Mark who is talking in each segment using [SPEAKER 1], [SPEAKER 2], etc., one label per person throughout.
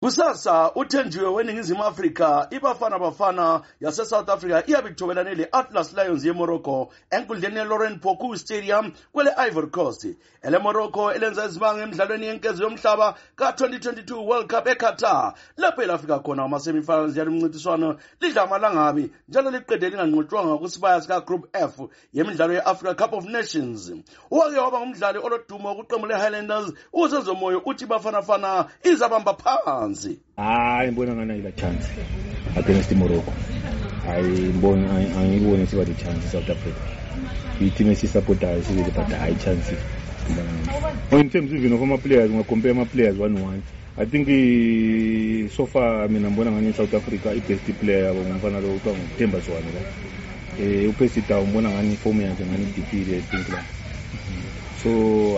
[SPEAKER 1] kusasa uthenjiwe weningizimu afrika ibafana bafana yasesouth africa iyabe ithobelane le-atlas lions yemorocco enkundleni yelauren poku stadium kwele-ivory coast elemorocco elenza izibanga emidlalweni yenkezo yomhlaba ka-2022 world cup eqatar lapho elafika khona amasemifinals yalo mncintiswano lidla amalangabi njalo liqede linganqotshwanga kusibaya sikagroup f yemidlalo ye-africa cup of nations owake waba ngumdlali olodumo kwiqembu le-highlanders usezomoyo uthi bafanafana izabamba phansi
[SPEAKER 2] hayi ngibona ngani ayila chance against imorocco ayibona angiyiboni siba lichance isouth africa i-team esiyisapotayo sibili but hayi chance in terms even of ama-players ungacompare ama-players one one I think eh, so far mina ngibona ngani South Africa i best player yabo ngumfana lo kuthiwa nguThemba Zwane la eh uPercy Tau ngibona ngani form yakhe ngani idipile I think la so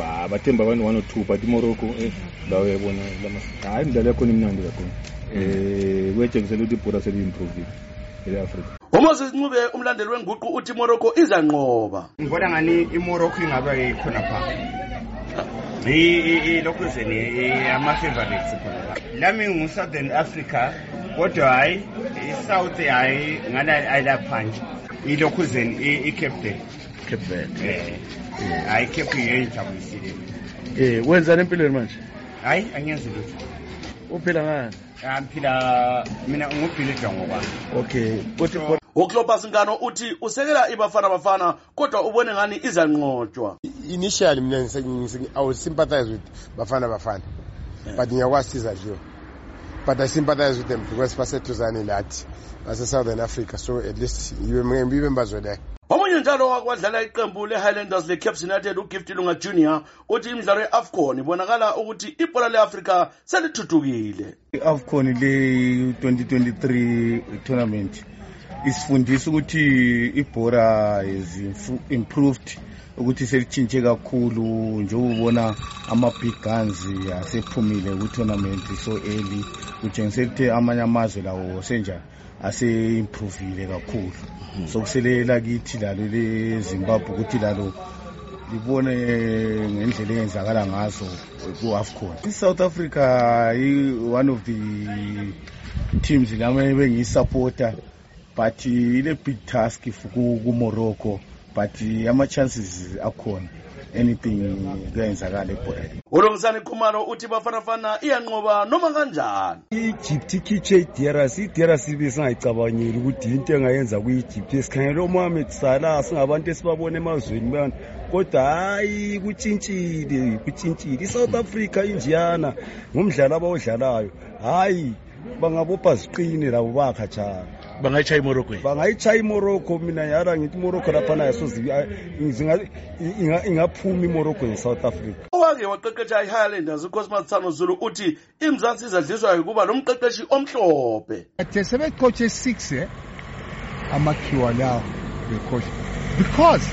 [SPEAKER 2] ah, bathemba abantu one or two but imorocco eh lawo yayibona hayi imidlalo yakhona imnandi kakhulu um eh, kuyetshengisela ukuthi ibhora seliyi-improvile eleafrika
[SPEAKER 1] umoses ncube umlandeli wenguqu uthi imorocco izanqoba
[SPEAKER 3] ngibona ngani imorocco ingaba khona pha lokhu zeni ama-favorites khona lami ngu-southern africa kodwa hhayi i-south hhayi ngani ayilaphanje ilokhu zeni i-cape verde
[SPEAKER 1] cape verde
[SPEAKER 3] eh, eh, hhayi cape yiyo engijabulisile
[SPEAKER 1] um eh, wenzani empilweni manje
[SPEAKER 3] hhayi angenzi lutho
[SPEAKER 1] uphila ngani
[SPEAKER 3] ngiphila mina ngubhili jongo kwami
[SPEAKER 1] okay uthi so, uclopas ngano uthi usekela ibafana bafana kodwa ubone ngani izanqotshwa
[SPEAKER 4] initially mina i will sympathize with bafana bafana yeah. but ngiyakwasiza nje but i sympathize with them because baseduzane lathi basesouthern africa so at least ibe mbazwe leyo
[SPEAKER 1] omunye njalo wakwadlala iqembu le-highlanders le-caps united ugift lunga junior uthi imidlalo ye-afcon ibonakala ukuthi ibhola le-afrika selithuthukile
[SPEAKER 5] i-afcon le 2023 tournament isifundisa ukuthi ibhora is improved ukuthi selitshintshe kakhulu njengobona ama-big guns asephumile ku-tournament so early kutshengisa ukuthi amanye amazwe lawo senjani aseimprovile kakhulu hmm. sokusele lakithi lalo lezimbabwe ukuthi lalo libone ngendlela eyenzakala ngazo ku-afcon i-south africa i-one of the teams lama ebengiyisapota but ile-big task kumorocco but eh, ama-chances akhona anything kuyayenzakala ebholeni
[SPEAKER 1] ulungisani khumalo uthi bafanafana iyanqoba noma kanjani
[SPEAKER 6] i-egypt ikhitshe idrs idrs ibe singayicabangeli ukuthi yinto engayenza kwi-egypt esikhangele omohamed salah singabantu esibabona emazweni bana kodwa hhayi kutshintshile kutshintshile i-south africa injiyana ngumdlalo abawudlalayo hhayi bangabopha ziqine labo bakha njalo
[SPEAKER 1] bangayitshaya imorocco yini
[SPEAKER 6] bangayitshaya imorocco mina yara ngithi imorocco lapha nayo soze ingaphuma imorocco nge-south africa
[SPEAKER 1] owake waqeqetsha ihighlanders ucosmatsano zulu uthi imzansi izadliswa yokuba lo mqeqeshi omhlophe
[SPEAKER 7] athe sebecotshe six e amakhiwa lawo becotshe because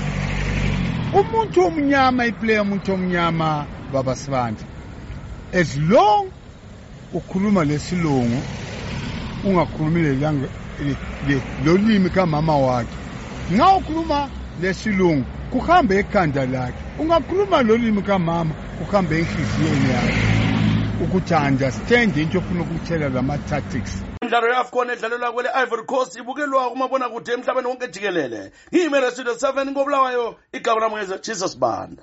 [SPEAKER 7] umuntu omnyama iplayer umuntu omnyama baba sibandla as long ukhuluma lesilungu ungakhulumi lolimi kamama wakhe nxa ukhuluma lesilungu kuhambe ekhanda lakhe ungakhuluma lolimi kamama kuhambe enhliziyweni yakhe ukuthi understand into ofuna ukutshela lama-tactics
[SPEAKER 1] imidlalo ye-afcon edlalelwa kwele ivory coast ibukelwa kumabonakude emhlabeni wonke jikelele ngiyimele studio 7 ngobulawayo igama lamuyeza jesus banda